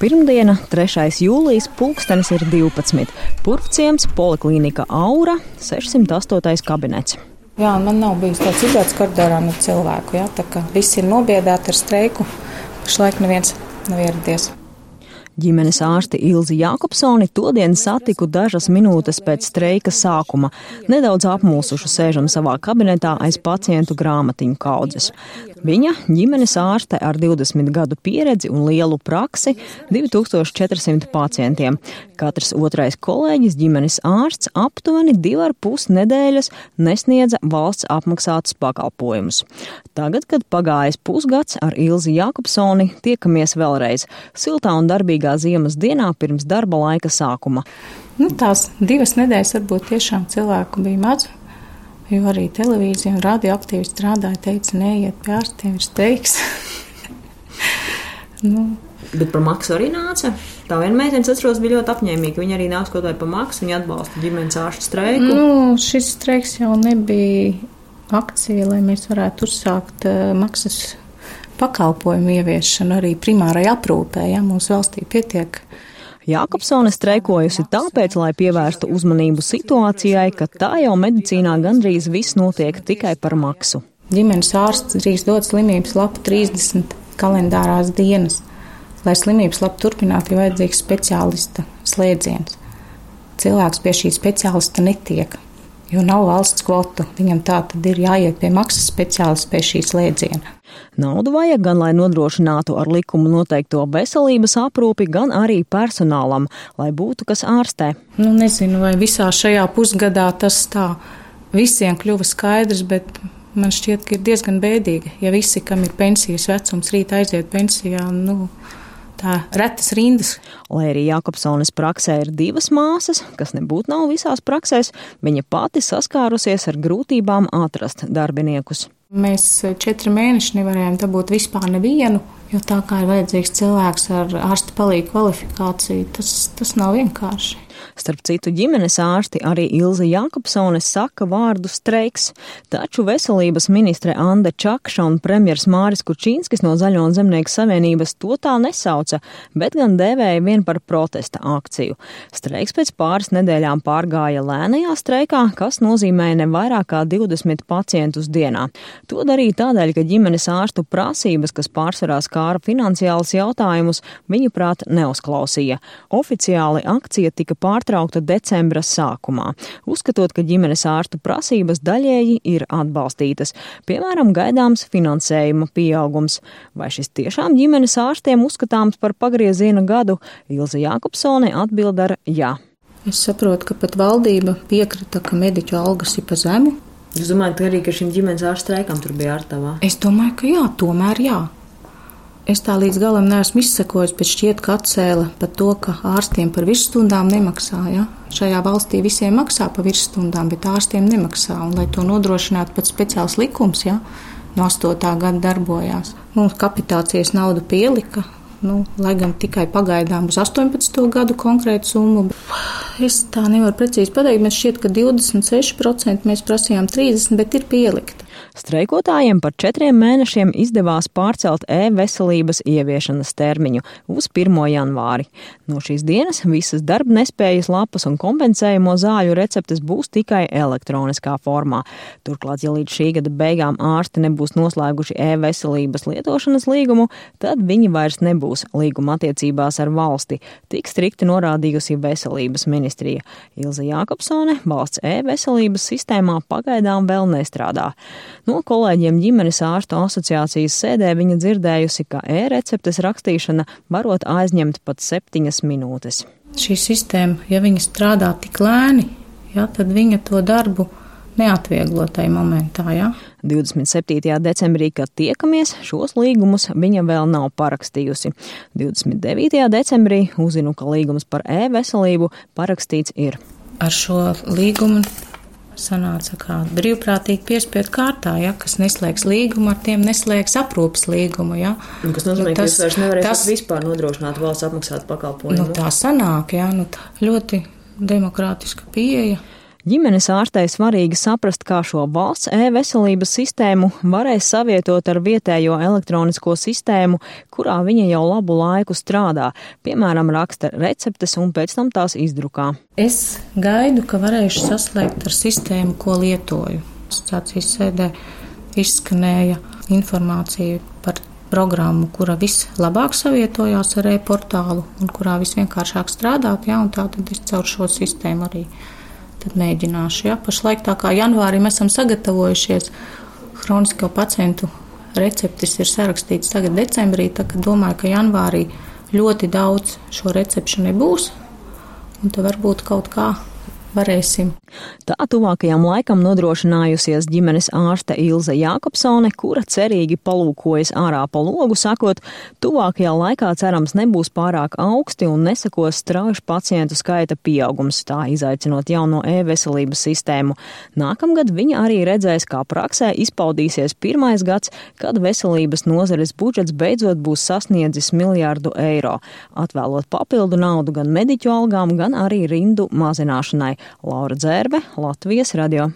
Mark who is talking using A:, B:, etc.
A: Pirmdiena, 3. jūlijas, pulkstenis ir 12. Purvciems, Poliklīnika Aura, 608. kabinets.
B: Jā, man nav bijis tāds izdevies koridorā no cilvēku. Jā, tā kā viss ir nobiedēti ar streiku, pašlaik neviens nav ieradies.
A: Ģimenes ārsti Ilzi Jākopsoni todien satiku dažas minūtes pēc streika sākuma. Nedaudz apmulsuši sēžam savā kabinetā aiz pacientu grāmatiņu kaudzes. Viņa ģimenes ārste ar 20 gadu pieredzi un lielu praksi 2400 pacientiem. Katrs otrais kolēģis ģimenes ārsts aptuveni 2,5 nedēļas nesniedza valsts apmaksātus pakalpojumus. Tagad, kad pagājis pusgads ar Ilzi Jākopsoni, tiekamies vēlreiz siltā un darbīgā ziemas dienā pirms darba laika sākuma.
B: Nu, tās divas nedēļas varbūt tiešām cilvēku bija maz. Jo arī televīzija un radioaktīvi strādāja, teica, neiet pie ārstiem, ir steigs.
A: nu. Bet par maksu arī nāca. Tā viena meitene, atceros, bija ļoti apņēmīga. Viņa arī nāca kaut vai par maksu, viņa atbalsta ģimenes ārstu streiku.
B: Nu, šis streiks jau nebija akcija, lai mēs varētu uzsākt uh, maksas pakalpojumu ieviešanu arī primārai aprūpē. Ja mūsu valstī pietiek
A: Jākopsone streikojusi tāpēc, lai pievērstu uzmanību situācijai, ka tā jau medicīnā gandrīz viss notiek tikai par maksu.
B: Ģimenes ārsts drīkst dot slimības lapu 30 kalendārās dienas. Lai slimības lapu turpinātu, ir vajadzīgs speciālista slēdziens. Cilvēks pie šī speciālista netiek, jo nav valsts kvotu. Viņam tā tad ir jāiet pie maksas speciālista pie šī slēdziena.
A: Naudu vajag gan, lai nodrošinātu ar likumu noteikto veselības aprūpi, gan arī personālam, lai būtu kas ārstē.
B: Nu, nezinu, vai visā šajā pusgadā tas tā visiem kļuva skaidrs, bet man šķiet, ka ir diezgan bēdīgi, ja visi, kam ir pensijas vecums, rīt aiziet pensijā. Nu, tā retas rindas.
A: Lai arī Jākopsonas praksē ir divas māsas, kas nebūtu nav visās praksēs, viņa pati saskārusies ar grūtībām atrast darbiniekus.
B: Mēs četri mēneši nevarējām dabūt vispār nevienu, jo tā kā ir vajadzīgs cilvēks ar ārsta palīgu kvalifikāciju, tas, tas nav vienkārši.
A: Starp citu, ģimenes ārsti arī Ilza Jākopsone saka vārdu streiks, taču veselības ministre Anda Čakša un premjers Māris Kučīnskis no Zaļo un Zemnieku savienības to tā nesauca, bet gan dēvēja vien par protesta akciju. Streiks pēc pāris nedēļām pārgāja lēnajā streikā, kas nozīmēja ne vairāk kā 20 pacientus dienā. To darīja tādēļ, ka ģimenes ārstu prasības, kas pārsvarā skāra finansiālus jautājumus, viņuprāt neuzklausīja. Oficiāli akcija tika pārtraukta pārtraukta decembra sākumā, uzskatot, ka ģimenes ārstu prasības daļēji ir atbalstītas, piemēram, gaidāms finansējuma pieaugums. Vai šis tiešām ģimenes ārstiem uzskatāms par pagrieziena gadu, Ilza Jākopsone atbild ar jā.
B: Es saprotu, ka pat valdība piekrita, ka mediķu algas ir pa zemu.
A: Jūs domājat, ka arī ka šim ģimenes ārsta streikam tur bija ārtavā?
B: Es domāju, ka jā, tomēr jā. Es tā līdz galam neesmu izsekojis, bet šķiet, ka atcēla par to, ka ārstiem par virsstundām nemaksā. Ja? Šajā valstī visiem maksā par virsstundām, bet ārstiem nemaksā. Un, lai to nodrošinātu, pat speciāls likums ja? no 8. gada darbojās. Mums kapitācijas naudu pielika, nu, lai gan tikai pagaidām uz 18. gadu konkrētu summu. Es tā nevaru precīzi pateikt, man šķiet, ka 26% mēs prasījām 30%, bet ir pielikta.
A: Streikotājiem par četriem mēnešiem izdevās pārcelt e-veselības ieviešanas termiņu uz 1. janvāri. No šīs dienas visas darba nespējas lapas un kompensējumu zāļu receptes būs tikai elektroniskā formā. Turklāt, ja līdz šī gada beigām ārsti nebūs noslēguši e-veselības lietošanas līgumu, tad viņi vairs nebūs līguma attiecībās ar valsti, tik strikti norādījusi veselības ministrija. Ilza Jākopsone valsts e-veselības sistēmā pagaidām vēl nestrādā. No kolēģiem ģimenes ārstu asociācijas sēdē viņa dzirdējusi, ka e-receptes rakstīšana varot aizņemt pat septiņas minūtes.
B: Šī sistēma, ja viņa strādā tik lēni, ja, tad viņa to darbu neatvieglo tajā momentā. Ja?
A: 27. decembrī, kad tiekamies, šos līgumus viņa vēl nav parakstījusi. 29. decembrī uzzinu, ka līgums par e-veselību parakstīts ir.
B: Ar šo līgumu sanāca kā brīvprātīgi piespiedu kārtā, ja, kas neslēgs līgumu, ar tiem neslēgs aprūpas līgumu. Ja.
A: Un kas nozīmē, nu, tas, ka vairs nevarēsiet vispār nodrošināt valsts apmaksāt pakalpojumu.
B: Nu, tā sanāk, jā, nu, tā ļoti demokrātiska pieeja.
A: Ģimenes ārstei svarīgi saprast, kā šo valsts e-veselības sistēmu varēs savietot ar vietējo elektronisko sistēmu, kurā viņa jau labu laiku strādā, piemēram, raksta receptes un pēc tam tās izdrukā.
B: Es gaidu, ka varēšu saslēgt ar sistēmu, ko lietoju. Stācijas sēdē izskanēja informācija par programmu, kura vislabāk savietojās ar e-portālu un kurā visvienkāršāk strādāt, ja, un tā tad es caur šo sistēmu arī tad mēģināšu. Ja? Pašlaik tā kā janvārī mēs esam sagatavojušies, hronisko pacientu receptes ir sarakstīts tagad decembrī, tā ka domāju, ka janvārī ļoti daudz šo recepšu nebūs, un te varbūt kaut kā varēsim.
A: Tā tuvākajam laikam nodrošinājusies ģimenes ārste Ilze Jākopsone, kura cerīgi palūkojas ārā pa logu, sakot, tuvākajā laikā cerams nebūs pārāk augsti un nesakos strauši pacientu skaita pieaugums, tā izaicinot jauno e-veselības sistēmu. Nākamgad viņa arī redzēs, kā praksē izpaudīsies pirmais gads, kad veselības nozares budžets beidzot būs sasniedzis miljārdu eiro, atvēlot papildu naudu gan mediķu algām, gan arī rindu mazināšanai. Laura Dzērbe, Latvijas radio.